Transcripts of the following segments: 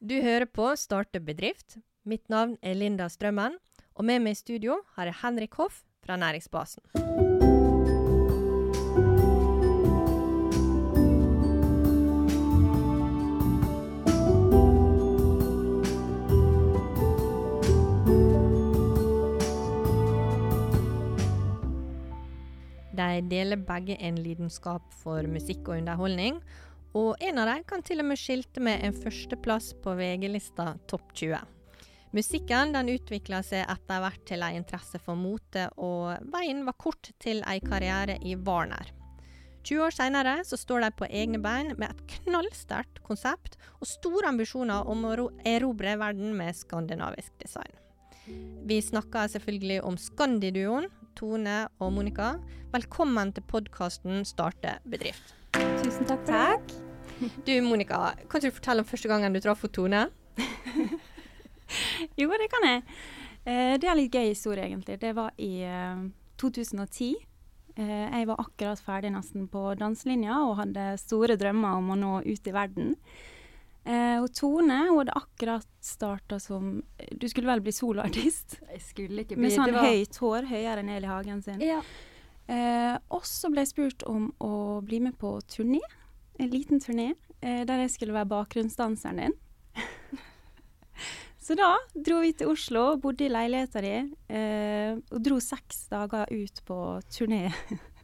Du hører på Starte bedrift. Mitt navn er Linda Strømmen, og med meg i studio har jeg Henrik Hoff fra Næringsbasen. De deler begge en lidenskap for musikk og underholdning, og en av dem kan til og med skilte med en førsteplass på VG-lista Topp 20. Musikken den utvikla seg etter hvert til ei interesse for mote, og veien var kort til ei karriere i Warner. 20 år senere så står de på egne bein med et knallsterkt konsept og store ambisjoner om å erobre verden med skandinavisk design. Vi snakker selvfølgelig om Skandiduoen, Tone og Monica. Velkommen til podkasten Starte bedrift. Tusen takk for Takk. Du Monica, kan ikke du fortelle om første gangen du traff Tone? Jo, det kan jeg. Eh, det er en litt gøy historie, egentlig. Det var i eh, 2010. Eh, jeg var akkurat ferdig nesten på danselinja og hadde store drømmer om å nå ut i verden. Eh, og Tone hun hadde akkurat starta som Du skulle vel bli soloartist? Jeg skulle ikke bli Med sånn var- høyt hår, høyere enn Eli Hagen sin. Ja. Eh, og så ble jeg spurt om å bli med på turné. En liten turné eh, der jeg skulle være bakgrunnsdanseren din. så da dro vi til Oslo, bodde i leiligheta di eh, og dro seks dager ut på turné.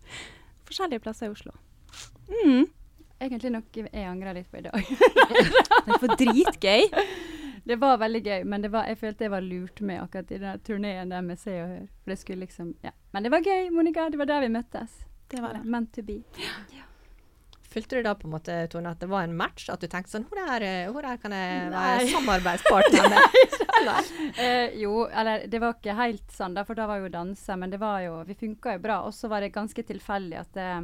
Forskjellige plasser i Oslo. Mm. Egentlig noe jeg angrer litt på i dag. Det var dritgøy. Det var veldig gøy, men det var, jeg følte jeg var lurt med akkurat i den turneen der med Se og Hør. For det skulle liksom, ja. Men det var gøy, Monica. Det var der vi møttes. Det var det. Meant to be. Følte du da på en måte, Tone, at det var en match? At du tenkte sånn Hvor er, hvor er kan jeg være samarbeidspartner med? Eh, jo, eller det var ikke helt sånn, da, for da var jo danse, men det var jo Vi funka jo bra. Og så var det ganske tilfeldig at eh,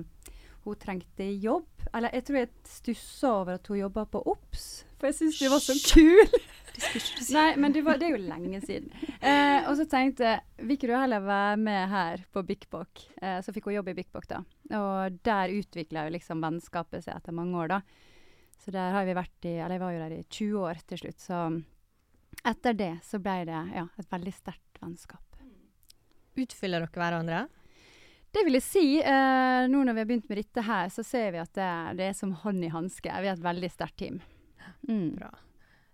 hun trengte jobb. Eller jeg tror jeg stussa over at hun jobba på OBS, for jeg syns de var så kule. Nei, men det, var, det er jo lenge siden. Eh, og så tenkte jeg, vil ikke du heller være med her på Bik Bok? Eh, så fikk hun jobb i Bik Bok, da. Og der utvikla jo liksom vennskapet seg etter mange år, da. Så der har vi vært i Eller jeg var jo der i 20 år til slutt, så etter det så ble det ja, et veldig sterkt vennskap. Utfyller dere hverandre? Det vil jeg si. Eh, nå når vi har begynt med dette her, så ser vi at det, det er som hånd i hanske. Vi er et veldig sterkt team. Mm. Bra.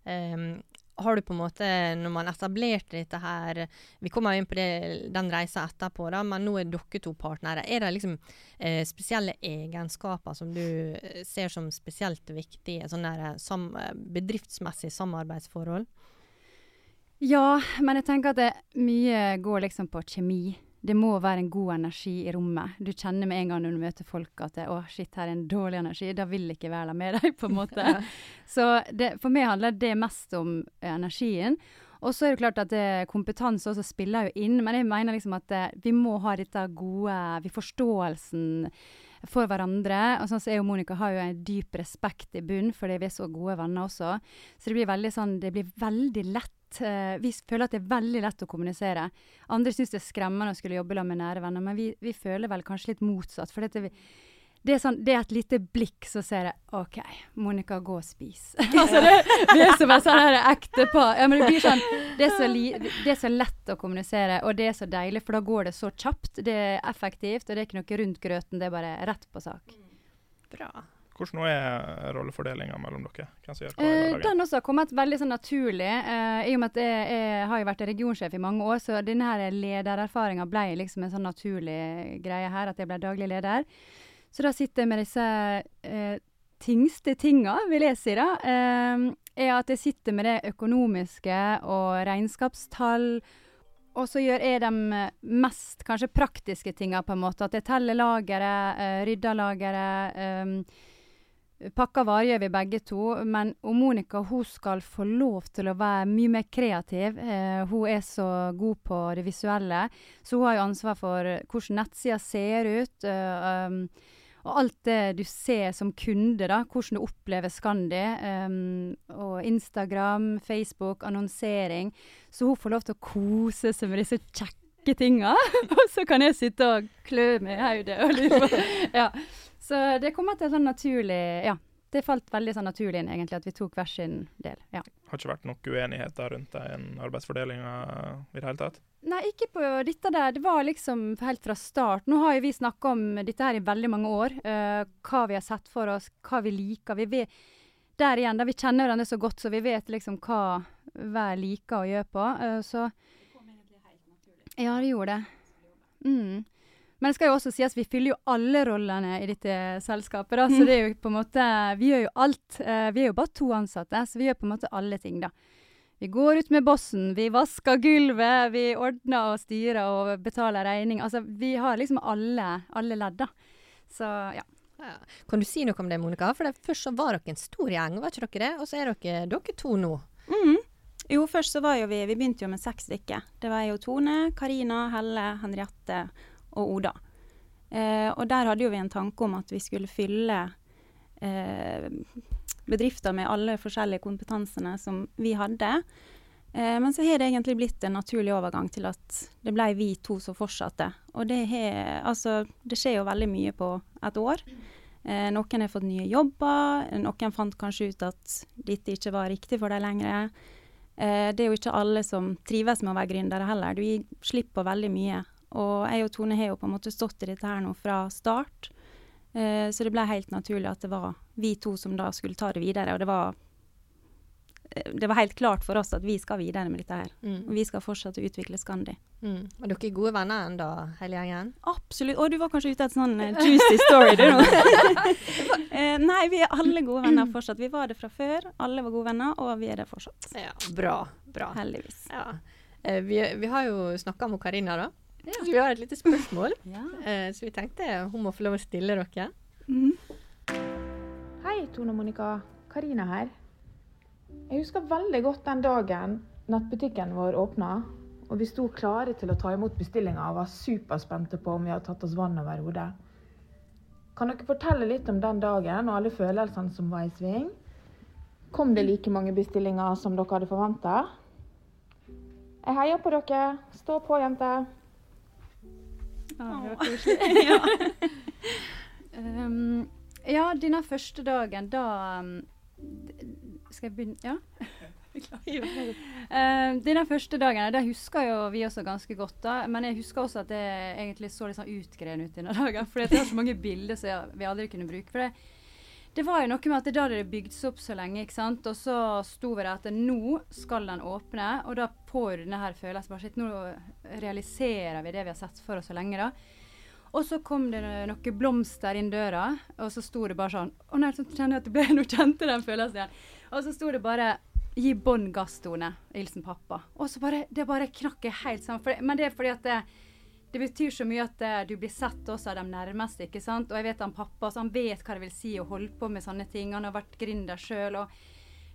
Um, har du på en måte, når man etablerte dette her Vi kommer jo inn på det, den reisa etterpå, da, men nå er dere to partnere. Er det liksom eh, spesielle egenskaper som du eh, ser som spesielt viktige i sånne der, sam, eh, bedriftsmessige samarbeidsforhold? Ja, men jeg tenker at det, mye går liksom på kjemi. Det må være en god energi i rommet. Du kjenner med en gang når du møter folk at det, å shit, her er en dårlig energi. Da vil ikke være med deg, på en måte. Så det, for meg handler det mest om eh, energien. Og så er det klart at det, kompetanse også spiller jo inn, men jeg mener liksom at det, vi må ha dette gode vi Forståelsen for hverandre. Og sånn så jeg og Monica har jo en dyp respekt i bunn, fordi vi er så gode venner også. Så det blir veldig sånn Det blir veldig lett. Eh, vi føler at det er veldig lett å kommunisere. Andre syns det er skremmende å skulle jobbe med nære venner, men vi, vi føler vel kanskje litt motsatt. For dette, det, er sånn, det er et lite blikk, så ser jeg OK, Monica, gå og spis. altså det, det er som et sånn ektepar. Ja, det sånn det er, det er så lett å kommunisere, og det er så deilig, for da går det så kjapt. Det er effektivt, og det er ikke noe rundt grøten, det er bare rett på sak. Bra. Hvordan er rollefordelinga mellom dere? Eh, den også har kommet veldig sånn naturlig. Eh, I og med at jeg, jeg har vært regionsjef i mange år, så denne ledererfaringa ble liksom en sånn naturlig greie her, at jeg ble daglig leder. Så da sitter jeg med disse eh, tingste tinga, vil jeg si da. Eh, er at jeg sitter med det økonomiske og regnskapstall. Og så gjør jeg de mest kanskje praktiske tinga, på en måte. At jeg teller lageret, eh, rydder lageret. Eh, Pakka varer vi begge to, men og Monica hun skal få lov til å være mye mer kreativ. Eh, hun er så god på det visuelle, så hun har jo ansvar for hvordan nettsida ser ut. eh, um, og alt det du ser som kunde, da, hvordan du opplever Skandi. Um, og Instagram, Facebook, annonsering. Så hun får lov til å kose seg med disse kjekke tinga. og så kan jeg sitte og klø meg i hodet. og lure på- Ja. Så det kommer til sånn naturlig Ja. Det falt veldig sånn naturlig inn, egentlig, at vi tok hver sin del. Ja. har ikke vært noen uenigheter rundt den arbeidsfordelinga i det hele tatt? Nei, ikke på dette der. Det var liksom helt fra start. Nå har jo vi snakka om dette her i veldig mange år. Uh, hva vi har sett for oss, hva vi liker. Vi vet, der igjen, da vi kjenner hverandre så godt, så vi vet liksom hva hver liker å gjøre på. Uh, så Ja, det gjorde det. Mm. Men det skal jo også sies, vi fyller jo alle rollene i dette selskapet. da, Så det er jo på en måte Vi gjør jo alt. Eh, vi er jo bare to ansatte, så vi gjør på en måte alle ting, da. Vi går ut med bossen, vi vasker gulvet, vi ordner og styrer og betaler regning. Altså, vi har liksom alle, alle ledd, da. Så ja. Ja. Kan du si noe om det, Monica? For det, Først så var dere en stor gjeng, var ikke dere det? Og så er dere, dere to nå. Mhm. Jo, først så var jo vi Vi begynte jo med seks stykker. Det var jo Tone, Karina, Helle, Henriette og Oda. Eh, og der hadde jo vi en tanke om at vi skulle fylle eh, bedrifter med alle forskjellige kompetansene som vi hadde. Eh, men så har det egentlig blitt en naturlig overgang til at det ble vi to som fortsatte. Og det, har, altså, det skjer jo veldig mye på et år. Eh, noen har fått nye jobber, noen fant kanskje ut at dette ikke var riktig for dem lenger. Eh, det er jo ikke alle som trives med å være gründere heller. Du gir slipp på veldig mye. Og jeg og Tone har jo på en måte stått i dette her nå fra start. Eh, så det ble helt naturlig at det var vi to som da skulle ta det videre. Og det var, eh, det var helt klart for oss at vi skal videre med dette her. Og vi skal fortsette å utvikle Skandi. Mm. Og dere er gode venner ennå, hele gjengen? Absolutt. Og du var kanskje ute etter sånn eh, juicy story, du nå. Eh, nei, vi er alle gode venner fortsatt. Vi var det fra før. Alle var gode venner, og vi er det fortsatt. Ja, Bra. bra. Heldigvis. Ja. Eh, vi, vi har jo snakka med Karina, da. Så vi har et lite spørsmål. ja. Eh, så vi tenkte hun må få lov å stille dere. Hei, Tone Monica. Karina her. Jeg husker veldig godt den dagen nettbutikken vår åpna, og vi sto klare til å ta imot bestillinger og var superspente på om vi hadde tatt oss vann over hodet. Kan dere fortelle litt om den dagen og alle følelsene som var i sving? Kom det like mange bestillinger som dere hadde forventa? Jeg heier på dere. Stå på, jenter. Ja, det var koselig. um, ja, denne første dagen, da um, Skal jeg begynne? Ja? um, denne første dagen, det husker jo vi også ganske godt, da. Men jeg husker også at det egentlig så litt sånn utgren ut denne dagen. For det er så mange bilder som vi aldri kunne bruke. For det, det var jo noe med at det da hadde det bygd seg opp så lenge, ikke sant. Og så sto vi der at nå skal den åpne, og da får denne her følelsen bare nå realiserer vi det vi har sett for oss så lenge, da. Og så kom det noen blomster inn døra, og så sto det bare sånn Å nei, så kjenner jeg at det ble Nå kjente den følelsen igjen. Og så sto det bare Gi bånn gass, Tone. Hilsen pappa. Og så bare Det bare knakk helt sammen. For, men det er fordi at det, det betyr så mye at eh, du blir sett også av de nærmeste, ikke sant. Og jeg vet han pappa, så han vet hva det vil si å holde på med sånne ting. Han har vært gründer sjøl, og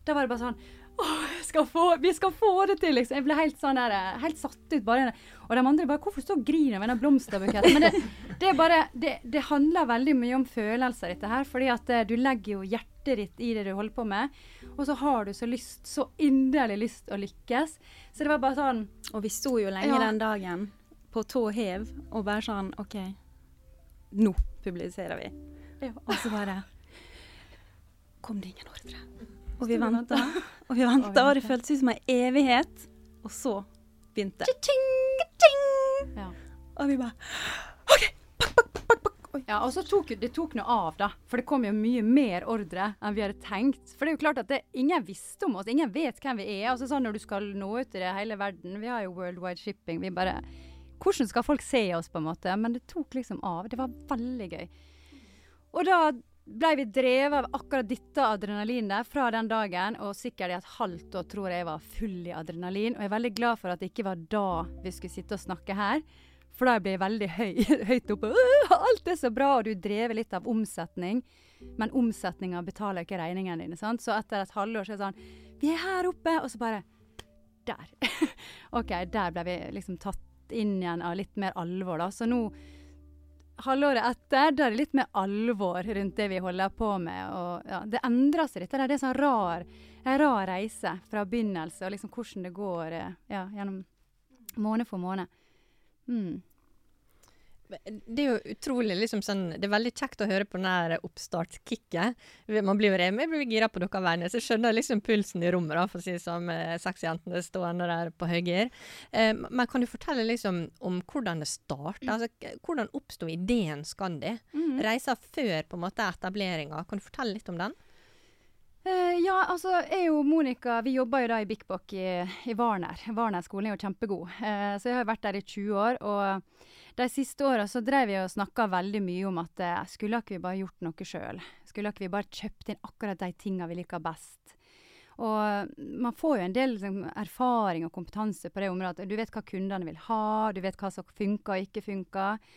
da var det bare sånn Å, skal få, vi skal få det til, liksom. Jeg ble helt sånn der, eh, helt satt ut. bare. Og de andre bare Hvorfor står og griner med den blomsterbuketten? Men det, det er bare det, det handler veldig mye om følelser, dette her. Fordi at eh, du legger jo hjertet ditt i det du holder på med. Og så har du så lyst, så inderlig lyst å lykkes. Så det var bare sånn Og vi sto jo lenge Ja. den dagen på tå hev og bare sånn OK, nå publiserer vi. ja. Og så bare kom det ingen ordre. Og vi venta, og vi venta, og det føltes ut som ei evighet. Og så begynte Ja. Og vi bare Ja, og så tok det tok noe av, da. For det kom jo mye mer ordre enn vi hadde tenkt. For det er jo klart at det, ingen visste om oss, ingen vet hvem vi er. Altså sånn Når du skal nå ut i det hele verden, vi har jo worldwide shipping. Vi bare Hvordan skal folk se oss, på en måte? Men det tok liksom av. Det var veldig gøy. Og da ble vi drevet av akkurat dette adrenalinet fra den dagen, og sikkert i et halvt år tror jeg jeg var full i adrenalin. Og jeg er veldig glad for at det ikke var da vi skulle sitte og snakke her. For da blir jeg veldig høy, høyt oppe. Alt er så bra, og du drever litt av omsetning. Men omsetninga betaler ikke regningene dine. sant? Så etter et halvår så er det sånn Vi er her oppe! Og så bare Der. OK, der ble vi liksom tatt inn igjen av litt mer alvor, da. Så nå halvåret etter, da er det litt mer alvor rundt det vi holder på med. Og ja, det endrer seg litt. Det er en sånn rar, rar reise fra begynnelse, og liksom hvordan det går eh, ja, gjennom måned for måned. Mm. Det er jo utrolig liksom sånn Det er veldig kjekt å høre på den oppstartskicket. Man blir jo jeg blir gira på dere vegne, så jeg skjønner liksom pulsen i rommet, da, for å si det sånn, med sexjentene stående der på høygir. Eh, men kan du fortelle liksom om hvordan det starta? Altså, hvordan oppsto ideen Skandi? Mm. Reisa før på en måte etableringa. Kan du fortelle litt om den? Uh, ja, altså jeg og Monica vi jobber jo da i Bik Bok i, i Varner. Varner skolen er jo kjempegod. Uh, så jeg har jo vært der i 20 år. Og de siste åra så drev vi og snakka veldig mye om at eh, skulle ikke vi bare gjort noe sjøl? Skulle ikke vi bare kjøpt inn akkurat de tinga vi liker best? Og man får jo en del liksom, erfaring og kompetanse på det området. Du vet hva kundene vil ha, du vet hva som funker og ikke funker.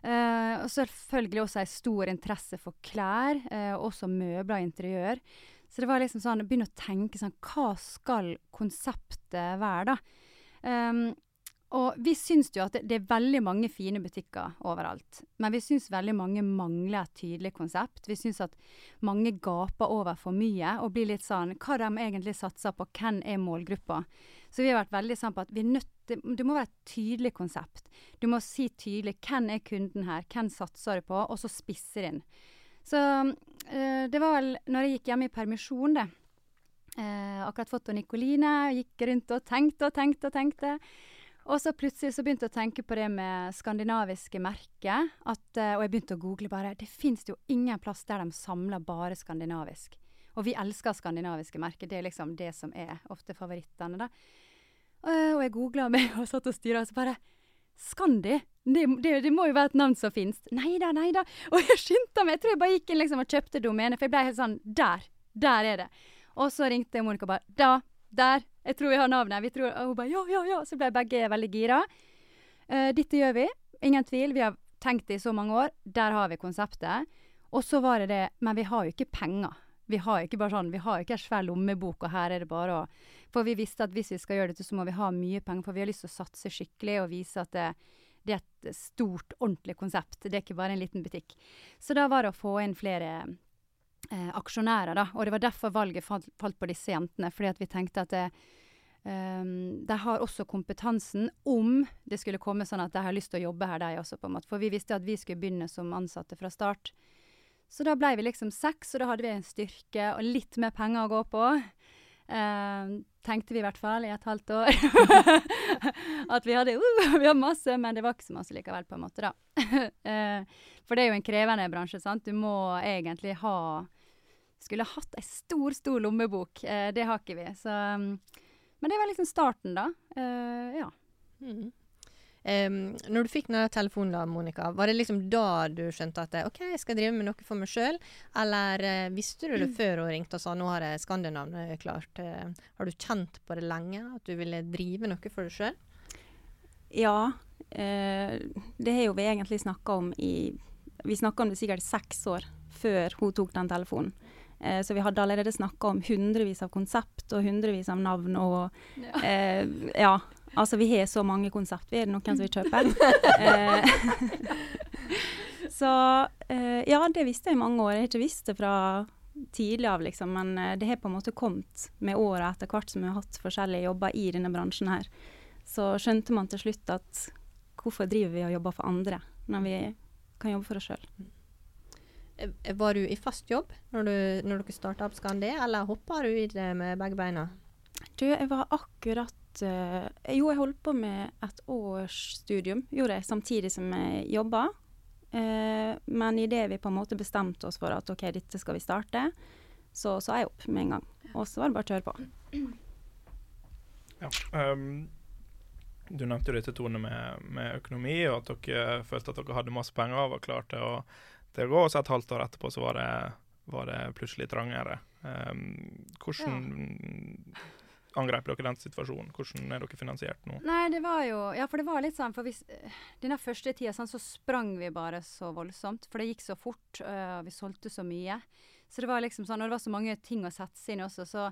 Uh, og selvfølgelig også en stor interesse for klær, uh, også møbler og interiør. Så det var liksom sånn, begynne å tenke sånn, hva skal konseptet være da? Um, og vi syns jo at det, det er veldig mange fine butikker overalt. Men vi syns veldig mange mangler et tydelig konsept. Vi syns at mange gaper over for mye og blir litt sånn Hva de egentlig satser på, hvem er målgruppa? Så vi har vært veldig sånn på at nødt det må være et tydelig konsept. Du må si tydelig hvem er kunden her, hvem satser du på, og så spisse inn. Så øh, det var vel når jeg gikk hjemme i permisjon, det. Eh, akkurat fått Nicoline, gikk rundt og tenkte og tenkte og tenkte. Og så plutselig så begynte jeg å tenke på det med skandinaviske merker. At, eh, og jeg begynte å google bare. Det fins jo ingen plass der de samler bare skandinavisk. Og vi elsker skandinaviske merker. Det er liksom det som er ofte favorittene, da. Eh, og jeg googla meg og satt og styra, og så bare Skandi? Det, det, det må jo være et navn som fins. Nei da, nei da. Og jeg skyndte meg. Jeg tror jeg bare gikk inn liksom og kjøpte domene, for jeg ble helt sånn Der! Der er det. Og så ringte Monica og bare Da! Der! Jeg tror vi har navnet. Vi tror, og hun bare ja, ja, ja. Så ble begge veldig gira. Eh, dette gjør vi. Ingen tvil. Vi har tenkt det i så mange år. Der har vi konseptet. Og så var det det Men vi har jo ikke penger. Vi har jo ikke bare sånn, vi har jo ikke en svær lommebok, og her er det bare å For vi visste at hvis vi skal gjøre dette, så må vi ha mye penger. For vi har lyst til å satse skikkelig og vise at det, det er et stort, ordentlig konsept. Det er ikke bare en liten butikk. Så da var det å få inn flere eh, aksjonærer, da. Og det var derfor valget falt, falt på disse jentene. Fordi at vi tenkte at det, Um, de har også kompetansen om det skulle komme sånn at de har lyst til å jobbe her, de også, på en måte. For vi visste at vi skulle begynne som ansatte fra start. Så da ble vi liksom seks, og da hadde vi en styrke og litt mer penger å gå på. Uh, tenkte vi i hvert fall i et halvt år. at vi hadde, uh, vi hadde masse, men det var ikke så masse likevel, på en måte, da. uh, for det er jo en krevende bransje, sant. Du må egentlig ha Skulle hatt ei stor, stor lommebok. Eh, det har ikke vi. Så um, men det var liksom starten, da. Eh, ja. Mm. Um, når du fikk denne telefonen, da, Monica, var det liksom da du skjønte at OK, jeg skal drive med noe for meg sjøl? Eller uh, visste du det før hun ringte og sa nå har jeg Skandinavnet klart? Uh, har du kjent på det lenge, at du ville drive noe for deg sjøl? Ja. det har jo vi egentlig snakka om i Vi snakka om det sikkert seks år før hun tok den telefonen. Eh, så vi hadde allerede snakka om hundrevis av konsept og hundrevis av navn og Ja. eh, ja. Altså, vi har så mange konsept. Vi er det noen som vil kjøpe? eh, så eh, ja, det visste jeg i mange år. Jeg har ikke visst det fra tidlig av, liksom. Men eh, det har på en måte kommet med åra etter hvert som vi har hatt forskjellige jobber i denne bransjen her. Så skjønte man til slutt at hvorfor driver vi og jobber for andre når vi kan jobbe for oss sjøl? Eh, Var du i fast jobb når, du, når dere starta opp Skandi, eller hoppa du i det med begge beina? Du, jeg var akkurat uh, Jo, jeg holdt på med et års studium, gjorde jeg, samtidig som jeg jobba. Uh, men idet vi på en måte bestemte oss for at OK, dette skal vi starte, så sa jeg opp med en gang. Og så var det bare å kjøre på. Ja. Um, du nevnte jo dette Tone med, med økonomi, og at dere følte at dere hadde masse penger og var klare til å, til å gå. Og så et halvt år etterpå så var det, var det plutselig trangere. Um, hvordan angrep dere den situasjonen? Hvordan er dere finansiert nå? Nei, det var jo Ja, for det var litt sånn For hvis, denne første tida sånn, så sprang vi bare så voldsomt. For det gikk så fort, og vi solgte så mye. Så det var liksom sånn, og det var så mange ting å sette seg inn også, så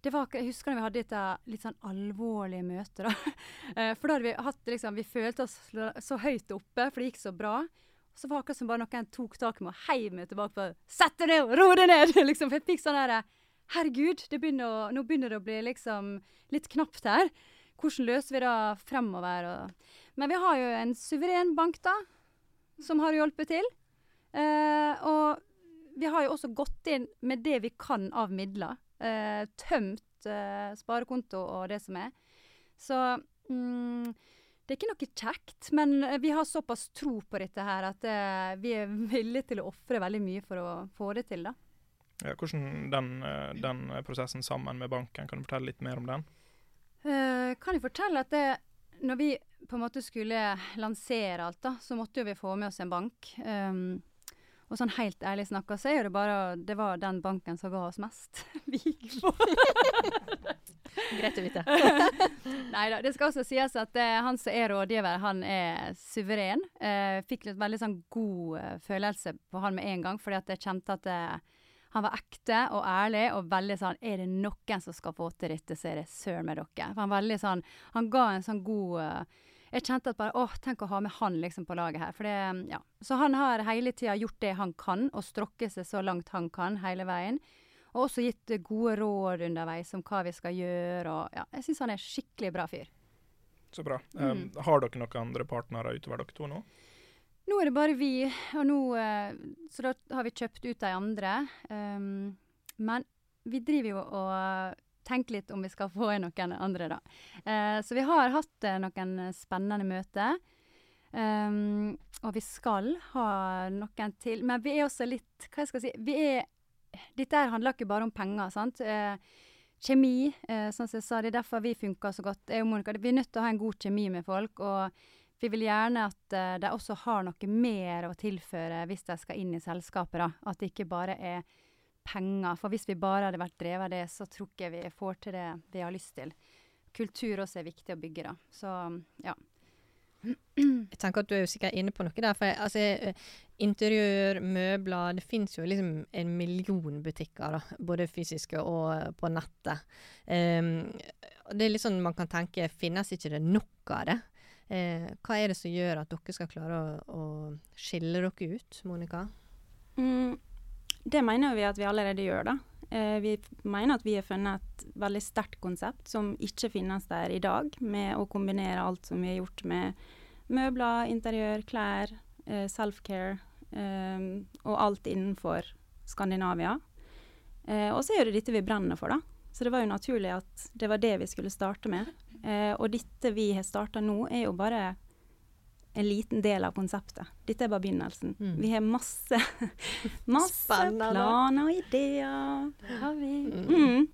det var, Jeg husker da vi hadde et litt sånn alvorlig møte. da. Eh, For da hadde vi hatt liksom Vi følte oss så høyt oppe, for det gikk så bra. Så var det akkurat som bare noen tok tak i meg og heiv meg tilbake på Sett deg ned ro deg ned! liksom, For jeg fikk sånn derre Herregud, begynner å, nå begynner det å bli liksom litt knapt her. Hvordan løser vi det fremover? Og, men vi har jo en suveren bank, da. som har hjulpet til. Eh, og vi har jo også gått inn med det vi kan av midler. Eh, tømt eh, sparekonto og det som er. Så mm, det er ikke noe kjekt, men eh, vi har såpass tro på dette her at eh, vi er villige til å ofre veldig mye for å få det til, da. Ja, hvordan den, eh, den prosessen sammen med banken, kan du fortelle litt mer om den? Uh, kan jeg fortelle at det, når vi på en måte skulle lansere alt, da, så måtte vi få med oss en bank. Um, og sånn helt ærlig snakka, så er det bare Det var den banken som ga oss mest. vi gikk på. Greit å vite. Nei da. Det skal også sies at eh, han som er rådgiver, han er suveren. Eh, fikk litt veldig sånn god eh, følelse på han med en gang, fordi at jeg kjente at eh, han var ekte og ærlig og veldig sånn Er det noen som skal få til dette, så er det søren meg dere. For han veldig sånn Han ga en sånn god eh, jeg kjente at bare åh, tenk å ha med han liksom på laget her. For det, ja. Så han har hele tida gjort det han kan, og strokket seg så langt han kan hele veien. Og også gitt gode råd underveis om hva vi skal gjøre. Og ja, jeg syns han er skikkelig bra fyr. Så bra. Mm. Um, har dere noen andre partnere utover dere to nå? Nå er det bare vi, og nå uh, Så da har vi kjøpt ut de andre. Um, men vi driver jo og tenker litt om vi skal få inn noen andre, da. Uh, så vi har hatt uh, noen spennende møter. Um, og vi skal ha noen til. Men vi er også litt Hva jeg skal si vi er, Dette handler ikke bare om penger, sant. Uh, kjemi, sånn som jeg sa, det er derfor vi funker så godt. Jeg og Monica, vi er nødt til å ha en god kjemi med folk. og vi vil gjerne at uh, de også har noe mer å tilføre hvis de skal inn i selskapet. da. At det ikke bare er penger. For hvis vi bare hadde vært drevet av det, så tror ikke vi får til det vi har lyst til. Kultur også er viktig å bygge, da. Så ja. Jeg tenker at du er jo sikkert inne på noe der. For altså, interiør, møbler Det finnes jo liksom en million butikker, da, både fysiske og på nettet. Um, det er litt sånn man kan tenke Finnes ikke det nok av det? Eh, hva er det som gjør at dere skal klare å, å skille dere ut, Monica? Mm, det mener vi at vi allerede gjør, da. Eh, vi mener at vi har funnet et veldig sterkt konsept som ikke finnes der i dag, med å kombinere alt som vi har gjort med møbler, interiør, klær, eh, self-care eh, og alt innenfor Skandinavia. Og så er det dette vi brenner for, da. Så det var jo naturlig at det var det vi skulle starte med. Og dette vi har starta nå, er jo bare en liten del av konseptet. Dette er bare begynnelsen. Mm. Vi har masse, masse Spennende. planer og ideer. Det har vi. Mm.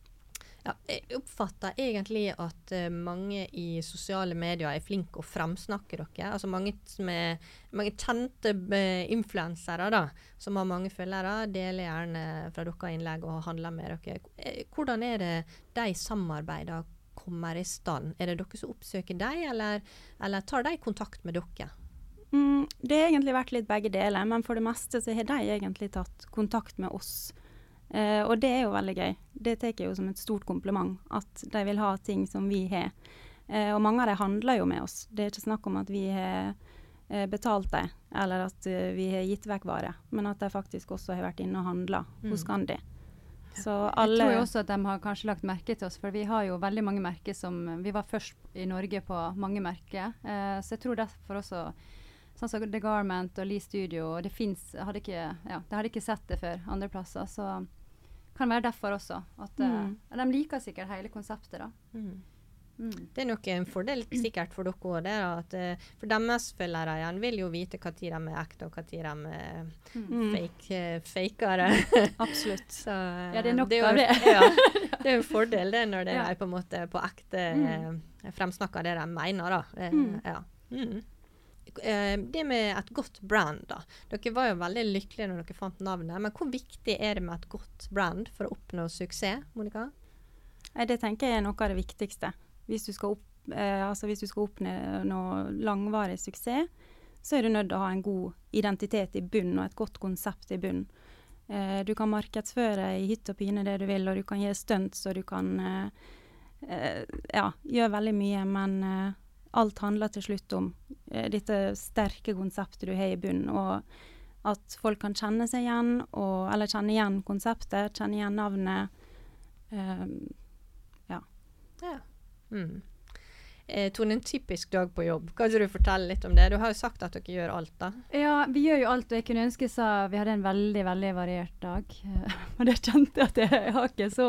Ja, jeg oppfatter egentlig at eh, mange i sosiale medier er flinke å fremsnakke dere. Altså mange, som er, mange kjente uh, influensere da, som har mange følgere, deler gjerne fra dere innlegg og handler med dere. Eh, Hvordan er det de samarbeider kommer i stand? Er det dere som oppsøker dem, eller, eller tar de kontakt med dere? Mm, det har egentlig vært litt begge deler, men for det meste så har de egentlig tatt kontakt med oss. Eh, og det er jo veldig gøy. Det tar jeg jo som et stort kompliment, at de vil ha ting som vi har. Eh, og mange av dem handler jo med oss. Det er ikke snakk om at vi har eh, betalt dem, eller at eh, vi har gitt vekk varer, men at de faktisk også har vært inne og handla hos Mm. Gandhi. Så Jeg tror jo også at de har kanskje lagt merke til oss, for vi har jo veldig mange merker som Vi var først i Norge på mange merker, eh, så jeg tror derfor også Sånn som The Garment og Lee Studio, og det fins hadde ikke, ja, De hadde ikke sett det før andre plasser, så kan være derfor også. At eh, Mm. De liker sikkert hele konseptet, da. Mm. Mm. Det er nok en fordel sikkert for dere òg, at eh, for deres følgere igjen vil jo vite når de er ekte, og når de er Mm. fake, eh, fakere. Absolutt. Så, eh, Ja, det er nok jo, av det. ja, det er en fordel det når de Ja. er på måte på ekte Mm. fremsnakker det de mener, da. Mm. ja. Mm. Eh, det med et godt brand, da. Dere var jo veldig lykkelige når dere fant navnet, men hvor viktig er det med et godt brand for å oppnå suksess, Monica? Det tenker jeg er noe av det viktigste. Hvis du skal, opp, eh, altså hvis du skal oppnå langvarig suksess, så er du nødt til å ha en god identitet i bunn og et godt konsept i bunn. Eh, du kan markedsføre i hytt og pine det du vil, og du kan gi stunts, og du kan eh, eh, ja, gjøre veldig mye, men eh, alt handler til slutt om eh, dette sterke konseptet du har i bunn, og at folk kan kjenne seg igjen, og, eller kjenne igjen konseptet, kjenne igjen navnet. Eh, Ja. Mm. Eh, Tone, en typisk dag på jobb. Kan ikke du fortelle litt om det? Du har jo sagt at dere gjør alt, da. Ja, vi gjør jo alt. Og jeg kunne ønske så vi hadde en veldig veldig variert dag. Men det kjente jeg at jeg, jeg har ikke så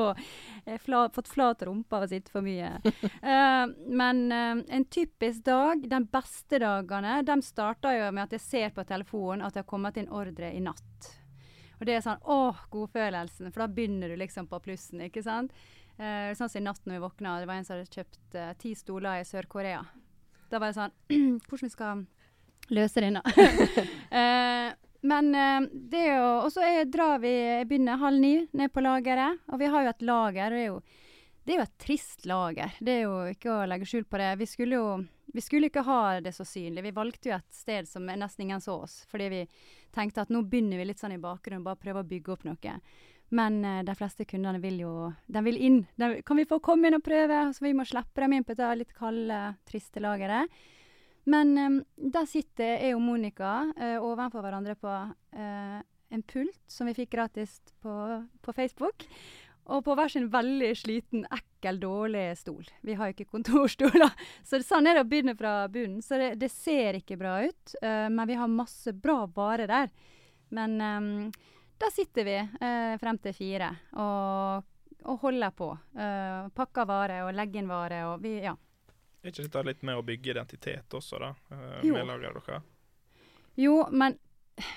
jeg har fått flat rumpe av å sitte for mye. uh, men uh, en typisk dag, de beste dagene, de starter jo med at jeg ser på telefonen at det har kommet inn ordre i natt. Og det er sånn åh, godfølelsen. For da begynner du liksom på plussen, ikke sant. Uh, sånn som i natt når vi våkna, det var en som hadde kjøpt uh, ti stoler i Sør-Korea. Da var det sånn Hvordan vi skal løse denne? uh, men det er jo Og så drar vi Jeg begynner halv ni ned på lageret. Og vi har jo et lager. Det er jo, det er jo et trist lager. Det er jo ikke å legge skjul på det. Vi skulle jo vi skulle ikke ha det så synlig. Vi valgte jo et sted som nesten ingen så oss. Fordi vi tenkte at nå begynner vi litt sånn i bakgrunnen, bare prøve å bygge opp noe. Men uh, de fleste kundene vil jo De vil inn. De, kan vi få komme inn og prøve? Så vi må slippe dem inn på dette litt kalde, triste lageret. Men um, der sitter jeg og Monica uh, ovenfor hverandre på uh, en pult som vi fikk gratis på, på, Facebook. Og på hver sin veldig sliten, ekkel, dårlig stol. Vi har jo ikke kontorstoler. Så sånn er det å begynne fra bunnen. Så det, det ser ikke bra ut, men vi har masse bra vare der. Men um, da sitter vi eh, frem til fire og, og holder på. Eh, pakker vare og legger inn vare og vi Ja. Er ikke dette litt med å bygge identitet også, da? Eh, Jo. med laget dere? Jo, men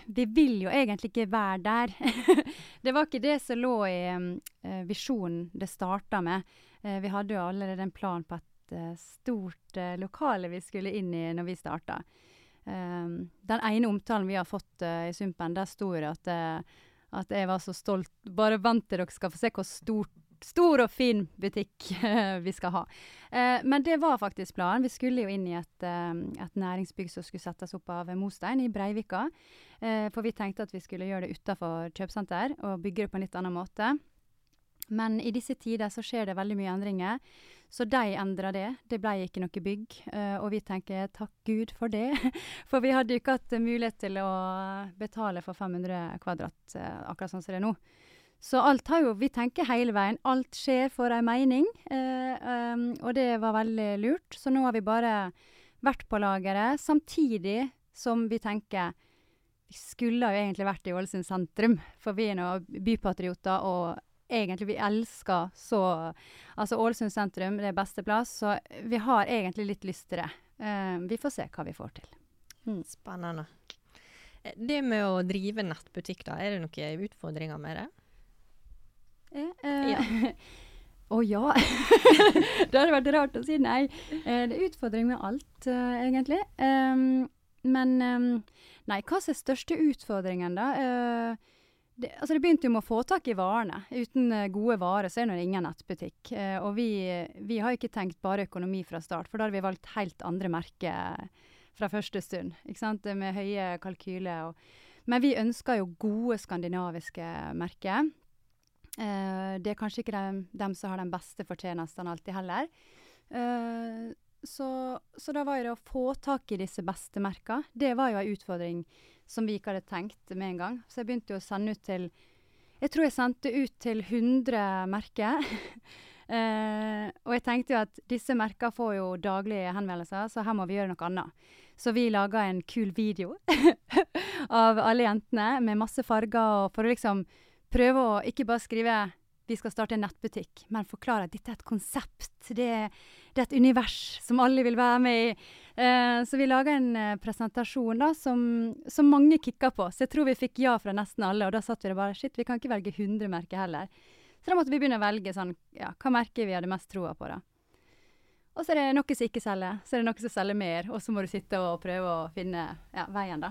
vi vil jo egentlig ikke være der. det var ikke det som lå i eh, visjonen det starta med. Eh, vi hadde jo allerede en plan på et eh, stort eh, lokale vi skulle inn i når vi starta. Um, den ene omtalen vi har fått uh, i Sumpen, der sto det at, eh, at jeg var så stolt. Bare vent til dere skal få se hvor stort, stor og fin butikk vi skal ha. Eh, men det var faktisk planen. Vi skulle jo inn i et, eh, et næringsbygg som skulle settes opp av Mostein i Breivika. Eh, for vi tenkte at vi skulle gjøre det utafor kjøpesenter og bygge det på en litt annen måte. Men i disse tider så skjer det veldig mye endringer. Så de endra det. Det ble ikke noe bygg. eh, og vi tenker takk Gud for det. For vi hadde jo ikke hatt mulighet til å betale for 500 kvadrat, eh, akkurat sånn som det er nå. Så alt har jo Vi tenker hele veien. Alt skjer for ei mening. eh, um, og det var veldig lurt. Så nå har vi bare vært på lageret, samtidig som vi tenker vi skulle jo egentlig vært i Ålesund sentrum, for vi er nå bypatrioter og egentlig vi elsker så Altså Ålesund sentrum det er beste plass, så vi har egentlig litt lyst til det. Uh, vi får se hva vi får til. Spennende. Eh, Det med å drive nettbutikk, da, er det noen utfordringer med det? Eh, Ja. Å ja. det hadde vært rart å si nei. Eh, det er utfordring med alt, eh, egentlig. Um, men um, Nei, hva er største utfordringen, da? Eh, det, altså det begynte jo med å få tak i varene. Uten eh, gode varer så er det ingen nettbutikk. Eh, og vi, vi har ikke tenkt bare økonomi fra start, for da hadde vi valgt helt andre merker fra første stund. Ikke sant? Med høye kalkyler. Og, men vi ønsker jo gode skandinaviske merker. Eh, det er kanskje ikke dem, dem som har den beste fortjenestene alltid heller. Eh, så, så da var det å få tak i disse beste merkene. det var jo en utfordring som vi ikke hadde tenkt med en gang. Så jeg begynte jo å sende ut til Jeg tror jeg sendte ut til 100 merker. uh, og jeg tenkte jo at disse merka får jo daglige henvendelser, så her må vi gjøre noe annet. Så vi laga en kul video av alle jentene med masse farger, og for å liksom prøve å ikke bare skrive 'vi skal starte en nettbutikk', men forklare at dette er et konsept. Det, det er et univers som alle vil være med i. Eh, så vi laga en eh, presentasjon da, som, som mange kicka på. Så jeg tror vi fikk ja fra nesten alle, og da satt vi der bare Shit, vi kan ikke velge 100 merker heller. Så da måtte vi begynne å velge sånn, ja, hva merker vi hadde mest troa på, da. Og så er det noe som ikke selger, så er det noe som selger mer, og så må du sitte og prøve å finne ja, veien, da.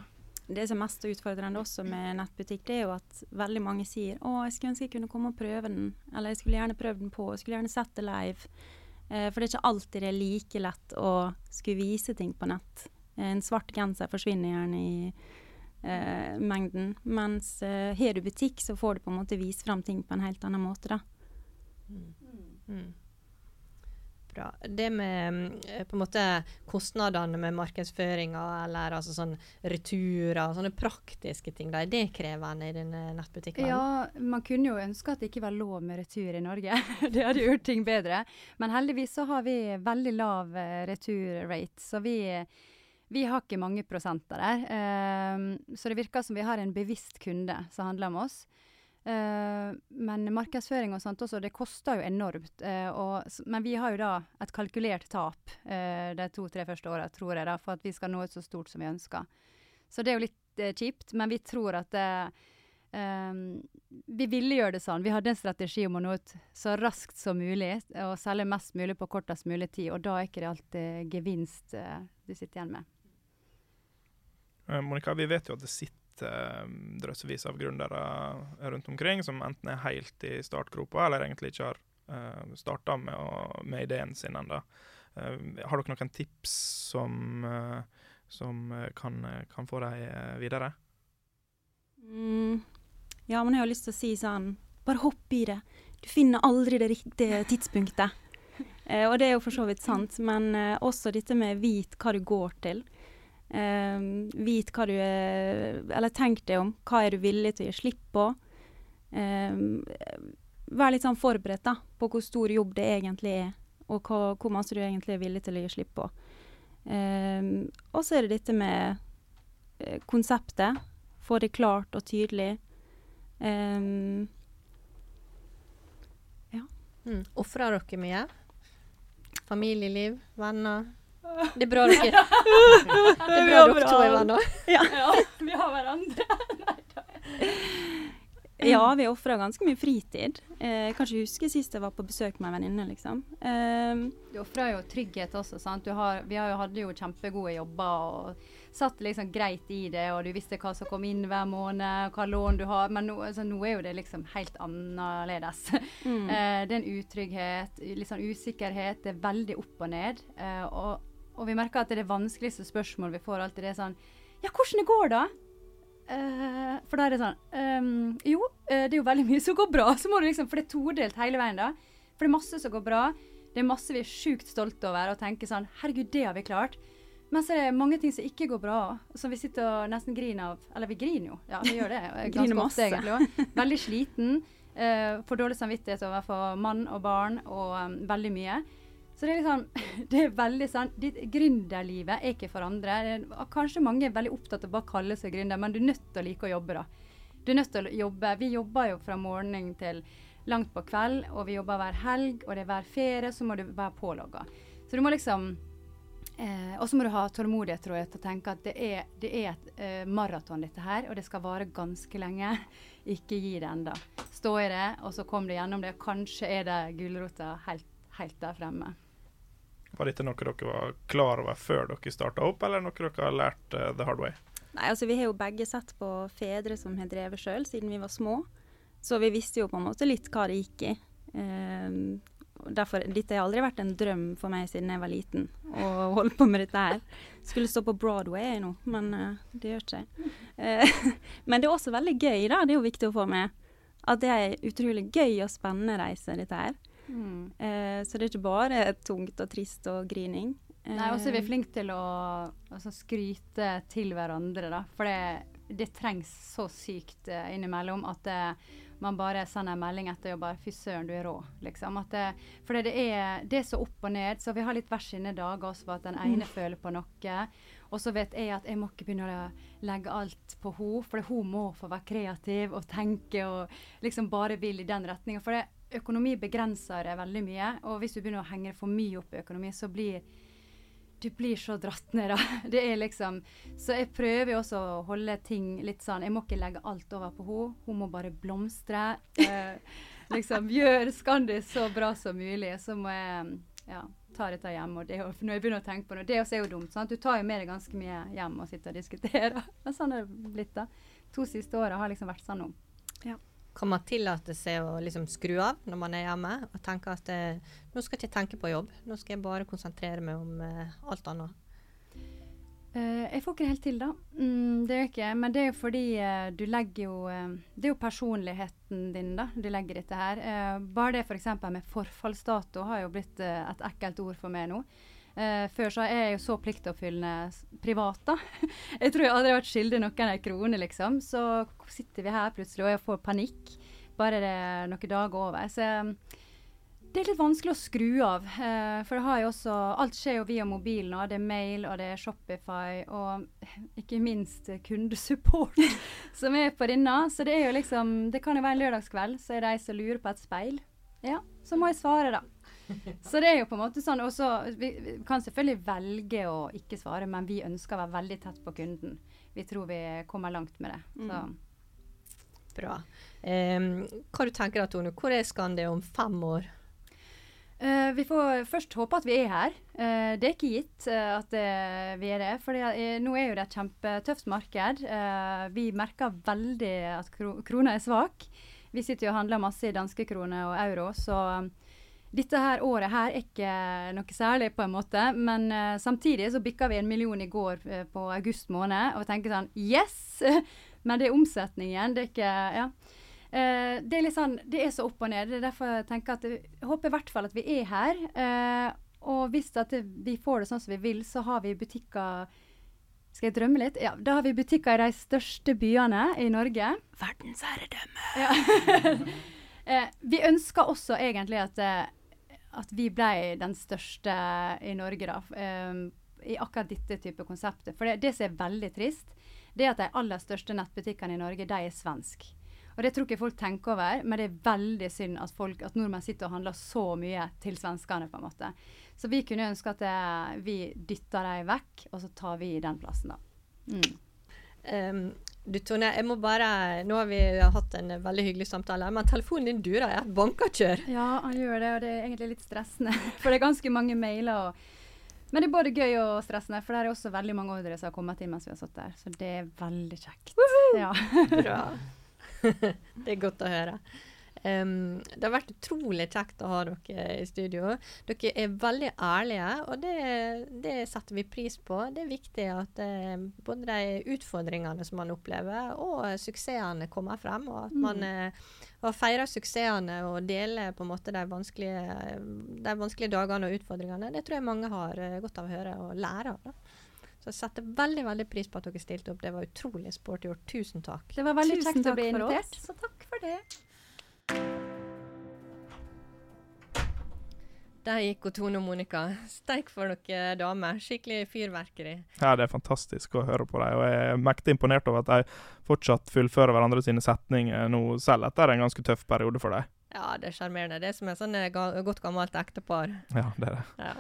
Det som er mest utfordrende også med nettbutikk, det er jo at veldig mange sier å, jeg skulle ønske jeg kunne komme og prøve den, eller jeg skulle gjerne prøvd den på, jeg skulle gjerne sett det live. Eh, for det er ikke alltid det er like lett å skulle vise ting på nett. Eh, En svart genser forsvinner gjerne i eh, mengden, mens eh, har du butikk, så får du på en måte vise fram ting på en helt annen måte, da. Mm. Bra. Det med eh, på en måte kostnadene med markedsføringa, eller altså sånn returer, sånne praktiske ting, da, er det krevende i denne nettbutikken? Ja, man kunne jo ønske at det ikke var lov med retur i Norge. det hadde gjort ting bedre. Men heldigvis så har vi veldig lav uh, returrate, så vi, vi har ikke mange prosenter der. Um, så det virker som vi har en bevisst kunde som handler om oss. Uh, men markedsføring og sånt også, det koster jo enormt. Uh, og, men vi har jo da et kalkulert tap uh, de to-tre første åra, tror jeg, da, for at vi skal nå ut så stort som vi ønsker. Så det er jo litt kjipt, men vi tror at Vi ville gjøre det sånn. Vi hadde en strategi om å nå ut så raskt som mulig og selge mest mulig på kortest mulig tid, og da er ikke det alltid gevinst du sitter igjen med. Monica, vi vet jo at det sitter Eh, drøssevis av gründere rundt omkring som enten er helt i startgropa, eller egentlig ikke har uh, starta med, med, ideen sin ennå. Uh, har dere noen tips som, uh, som kan, kan, få dem videre? Mm. Ja, men jeg har lyst til å si sånn Bare hopp i det. Du finner aldri det riktige tidspunktet. Eh, og det er jo for så vidt sant, men eh, også dette med vit hva du går til. Um, vit hva du er Eller tenk deg om. Hva er du villig til å gi slipp på? Um, vær litt sånn forberedt da, på hvor stor jobb det egentlig er, og hva, hvor mye du egentlig er villig til å gi slipp på. Um, og så er det dette med uh, konseptet. Få det klart og tydelig. Um, ja. Mm. Ofrer dere mye? Familieliv, venner? Det er bra dere Det er bra dere to er venner. Ja. ja. Vi har hverandre. ja, vi ofra ganske mye fritid. Eh, kanskje husker huske sist jeg var på besøk med en venninne, liksom. Eh, du ofra jo trygghet også, sant. Har, vi har jo, hadde jo kjempegode jobber og satt liksom greit i det, og du visste hva som kom inn hver måned, hva lån du har. Men nå, altså, nå er jo det liksom helt annerledes. Mm. Eh, det er en utrygghet, litt sånn usikkerhet. Det er veldig opp og ned. Eh, og og vi merker at det er det vanskeligste spørsmålet vi får alltid, det er sånn Ja, hvordan det går da? Uh, for da er det sånn um, Jo, uh, det er jo veldig mye som går bra. Så må du liksom, For det er todelt hele veien, da. For det er masse som går bra. Det er masse vi er sjukt stolte over og tenker sånn Herregud, det har vi klart. Men så er det mange ting som ikke går bra, som vi sitter og nesten griner av. Eller vi griner jo, ja, vi gjør det. griner masse. egentlig Veldig sliten. Uh, får dårlig samvittighet overfor mann og barn og um, veldig mye. Så det er liksom Det er veldig sånn Gründerlivet er ikke for andre. Kanskje mange er veldig opptatt av å bare kalle seg gründer, men du er nødt til å like å jobbe, da. Du er nødt til å jobbe. Vi jobber jo fra morgen til langt på kveld, og vi jobber hver helg, og det er hver ferie, så må du være pålogga. Så du må liksom eh, Og så må du ha tålmodighet, tror jeg, til å tenke at det er, det er et eh, maraton, dette her, og det skal vare ganske lenge. Ikke gi det enda. Stå i det, og så kom du gjennom det. Kanskje er det gulrota helt, helt der fremme. Var dette noe dere var klar over før dere starta opp, eller noe dere har lært uh, the hard way? Nei, altså Vi har jo begge sett på fedre som har drevet sjøl siden vi var små. Så vi visste jo på en måte litt hva det gikk i. Um, derfor, Dette har aldri vært en drøm for meg siden jeg var liten, å holde på med dette her. Skulle stå på Broadway nå, men uh, det gjør ikke jeg. Uh, men det er også veldig gøy, da. Det er jo viktig å få med. At det er utrolig gøy og spennende reise, dette her. Mm. Eh, så det er ikke bare tungt og trist og grining. Eh, Nei, også er vi flinke til å altså, skryte til hverandre, da. For det, det trengs så sykt uh, innimellom at det, man bare sender en melding etter og bare 'Fy søren, du er rå', liksom. Det, for det er, det er, så opp og ned. Så vi har litt hver sine dager også for at den ene mm. føler på noe. Og så vet jeg at jeg må ikke begynne å legge alt på henne, for hun må få være kreativ og tenke og liksom bare vil i den retninga. For det, økonomi begrenser det veldig mye. Og hvis du begynner å henge for mye opp i økonomi, så blir du blir så dratt ned, da. Det er liksom Så jeg prøver jo også å holde ting litt sånn Jeg må ikke legge alt over på henne. Hun må bare blomstre. Eh, liksom gjøre Skandis så bra som mulig. Så må jeg ja, ta dette hjem. Og det, når jeg begynner å tenke på det, det også er jo dumt. sant? Du tar jo med deg ganske mye hjem og sitter og diskuterer. Men sånn er det blitt, da. To siste åra har liksom vært sånn nå. Ja kan man tillate seg å liksom skru av når man er hjemme og tenke at eh, nå skal jeg ikke tenke på jobb, nå skal jeg bare konsentrere meg om eh, alt annet? Uh, jeg får ikke det helt til, da. Mm, det gjør jeg. Men det er jo fordi uh, du legger jo uh, Det er jo personligheten din da, du legger dette her. bare det f.eks. For med forfallsdato har jo blitt et ekkelt ord for meg nå. Før så er jeg jo så pliktoppfyllende privat, da. jeg tror jeg aldri har vært skyldig noen en krone, liksom. Så sitter vi her plutselig, og jeg får panikk bare det er noen dager over. Så det er litt vanskelig å skru av. Eh, for det har jo også Alt skjer jo via mobilen nå. Det er mail, og det er Shopify, og ikke minst kundesupport som er på denne. Så det er jo liksom Det kan jo være en lørdagskveld, så er det ei som lurer på et speil. Ja, så må jeg svare, da. Så det er jo på en måte sånn. Og så vi, vi kan selvfølgelig velge å ikke svare, men vi ønsker å være veldig tett på kunden. Vi tror vi kommer langt med det. Så. Mm. Bra. Um, hva du tenker du, Tone? Hvor er Skandi om fem år? Uh, vi får først håpe at vi er her. Uh, det er ikke gitt uh, at vi er det. For nå er jo det et kjempetøft marked. vi merker veldig at kro krona er svak. Vi sitter jo og handler masse i danske kroner og euro, så um, dette her året her er ikke noe særlig, på en måte. Men samtidig så bikka vi en million i går på august måned, og tenker sånn Yes! Men det er omsetningen. Det er ikke Ja. Uh, det er litt sånn, det er så opp og ned. Det er derfor jeg tenker at jeg håper i hvert fall at vi er her. Uh, og hvis at vi får det sånn som vi vil, så har vi butikker Skal jeg drømme litt? Ja, da har vi butikker i de største byene i Norge. Verdensherredømme! Ja. uh, vi ønsker også egentlig at, at vi ble den største i Norge, da. I akkurat dette type konseptet. For det, det som er veldig trist, det er at de aller største nettbutikkene i Norge, de er svenske. Og det tror ikke folk tenker over, men det er veldig synd at, folk, at nordmenn sitter og handler så mye til svenskene, på en måte. Så vi kunne ønske at det, vi dytter dem vekk, og så tar vi den plassen, da. Mm. Um, du Tone, jeg må bare Nå har vi hatt en veldig hyggelig samtale, men telefonen din durer. Jeg banker kjør. Ja, han gjør det, og det er egentlig litt stressende. For det er ganske mange mailer. Og, men det er både gøy og stressende, for det er også veldig mange ordre som har kommet inn mens vi har sittet der. Så det er veldig kjekt. Ja. Bra. det er godt å høre. Um, det har vært utrolig kjekt å ha dere i studio. Dere er veldig ærlige, og det, det setter vi pris på. Det er viktig at uh, både de utfordringene som man opplever, og suksessene kommer frem. Og at mm. man uh, feirer suksessene og deler på en måte de vanskelige, de vanskelige dagene og utfordringene. Det tror jeg mange har uh, godt av å høre og lære av. Da. Så jeg setter veldig veldig pris på at dere stilte opp. Det var utrolig sporty gjort. Tusen takk. Det var veldig Tusen kjekt å bli invitert. Så takk for det. Der gikk Tone og Monica. Steik for dere damer. Skikkelig fyrverkeri. Ja, det er fantastisk å høre på dem. Og jeg er mektig imponert over at de fortsatt fullfører hverandre sine setninger nå, selv etter en ganske tøff periode for dem. Ja, det er sjarmerende. Det er som et sånn eh, godt gammelt ektepar. Ja, det er det. Ja.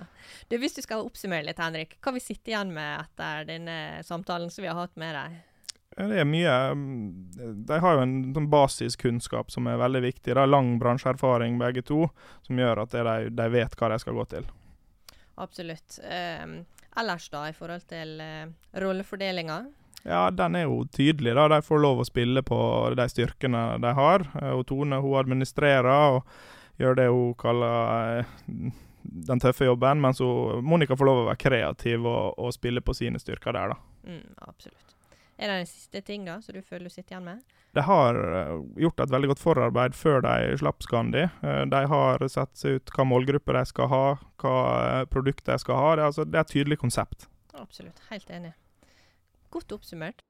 Du, hvis du skal oppsummere litt, Henrik, hva vi sitter igjen med etter denne samtalen som vi har hatt med deg? Det er mye mm, De har jo en sånn basiskunnskap som er veldig viktig. Det er lang bransjeerfaring begge to, som gjør at de, de vet hva de skal gå til. Absolutt. Eh, ellers, da, i forhold til eh, rollefordelinga? Ja, den er jo tydelig. da. De får lov å spille på de styrkene de har. Eh, og Tone hun administrerer og gjør det hun kaller eh, den tøffe jobben, mens hun, Monica får lov å være kreativ og, og spille på sine styrker der. da. Mm, absolutt. Er det den siste ting da, som du føler du sitter igjen med? De har eh, gjort et veldig godt forarbeid før de slapp Scandi. De har sett seg ut hva målgruppe de skal ha, hva produkt de skal ha. Det er, altså, det er et tydelig konsept. Absolutt. Helt enig. Godt oppsummert.